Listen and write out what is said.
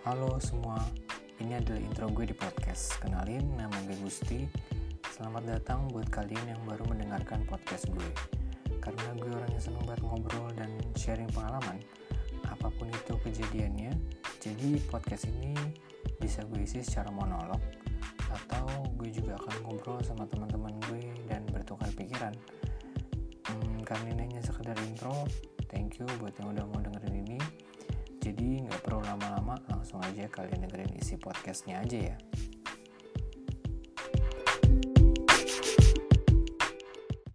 Halo semua, ini adalah intro gue di podcast. Kenalin, nama gue Gusti. Selamat datang buat kalian yang baru mendengarkan podcast gue. Karena gue orang yang seneng banget ngobrol dan sharing pengalaman, apa pun itu kejadiannya. Jadi podcast ini bisa gue isi secara monolog atau gue juga akan ngobrol sama teman-teman gue dan bertukar pikiran. Hmm, karena ini hanya sekedar intro, thank you buat yang udah mau dengerin ini. Langsung aja kalian dengerin isi podcastnya aja ya.